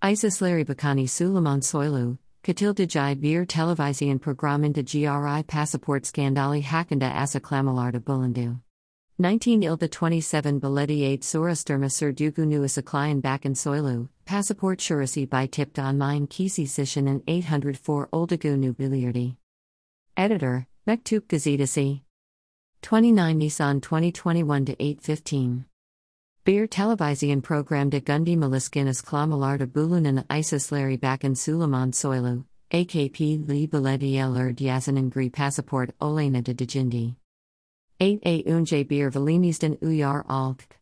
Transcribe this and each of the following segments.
Isis Larry Bakani Süleyman Soylu, Katil Dejai Bir Televisian Programin GRI Passport Skandali Hakanda Asa Klamalarda Bulandu. 19 Ilda 27 Beledi 8 Sorasterma Sir Dugu Nuisa Klian Bakan Soylu, Passport Shurasi by Tipped on Mine Kisi Sishan and 804 Oldagu Nu Biliardi. Editor, Mektup Gazidasi. 29 Nissan 2021 to 815. Beer Televisian Program de Gundi Maliskinas Klamalarda Bulunan Isis Larry Bakan Süleyman Soylu, AKP Li Beledi Eller Diasanan Gri Passport Olena de Dejindi. 8a Unje Bir Valinistan Uyar Alk.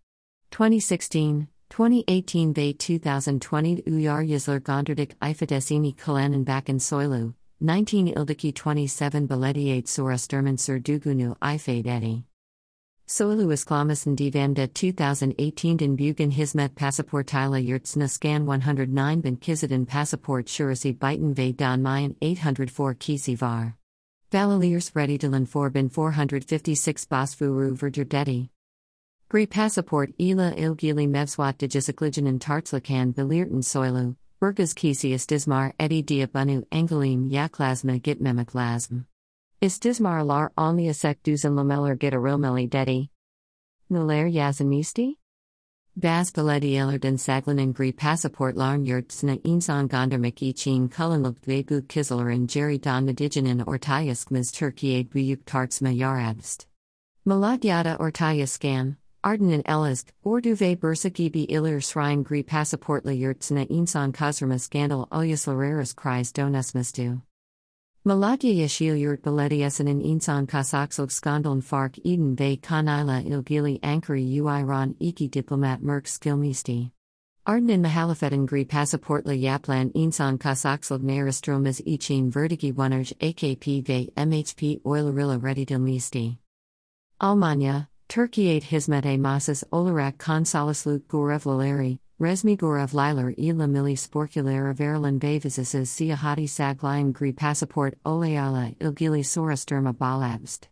2016, 2018 They 2020 Uyar Yizler Gondardik Ifadesini Kalanan Bakan Soylu, 19 Ildiki 27 Belediate Sora Sturman Sir Dugunu Ifade Eddie. Soylu Isklamas and Divamdet 2018 Den Bugan Hismet Passaportila Yurtsna Scan 109 Ben Kizidin Passport Shurasi Biten Ve Don Mayan 804 Kisivar. Valaliers ready to for bin 456 Bosfuru Verdurdeti. Gri Passaport Ila Ilgili Mevswat Digisiklijanan Tartslakan Belirtan Soylu, Burkas Kisi Istismar Edi Diabunu Angelim Yaklasma Gitmemek Lasm. Istismar Lar Alniasek Duzen Lameller Gitaromeli Dedi. Nuler Yazamisti? Bas beledi den saglanen gri passaport larn yurtsna insan gondermik ichin kullanluk vegu kizlerin jerry don medijanin ortayaskmaz turkiye buyuk tartsma yarabst. Maladyada ortayaskan, Ardenin Elisk, Orduve Bursagibi ilir shrine gri passaportla yurtsna insan kazrma scandal oyuslareris kris donusmastu. Malatya yeshil yurt belediasanin insan kasakslog skandaln fark eden ve kanila ilgili ankari uiran iki diplomat merk skilmisti. Ardenin mahalafetin gri passaportla yaplan insan kasakslog naristromas ichin verdigi wonarj akp ve mhp oilerilla redidilmisti. Almanya, Turkiyate hizmete masas olarak konsolosluq gorevlaleri, Resmi Gorev Liler ila mili sporkulera verilen bevizisas siyahati saglayan gri passport oleala ilgili sorasturma balabst.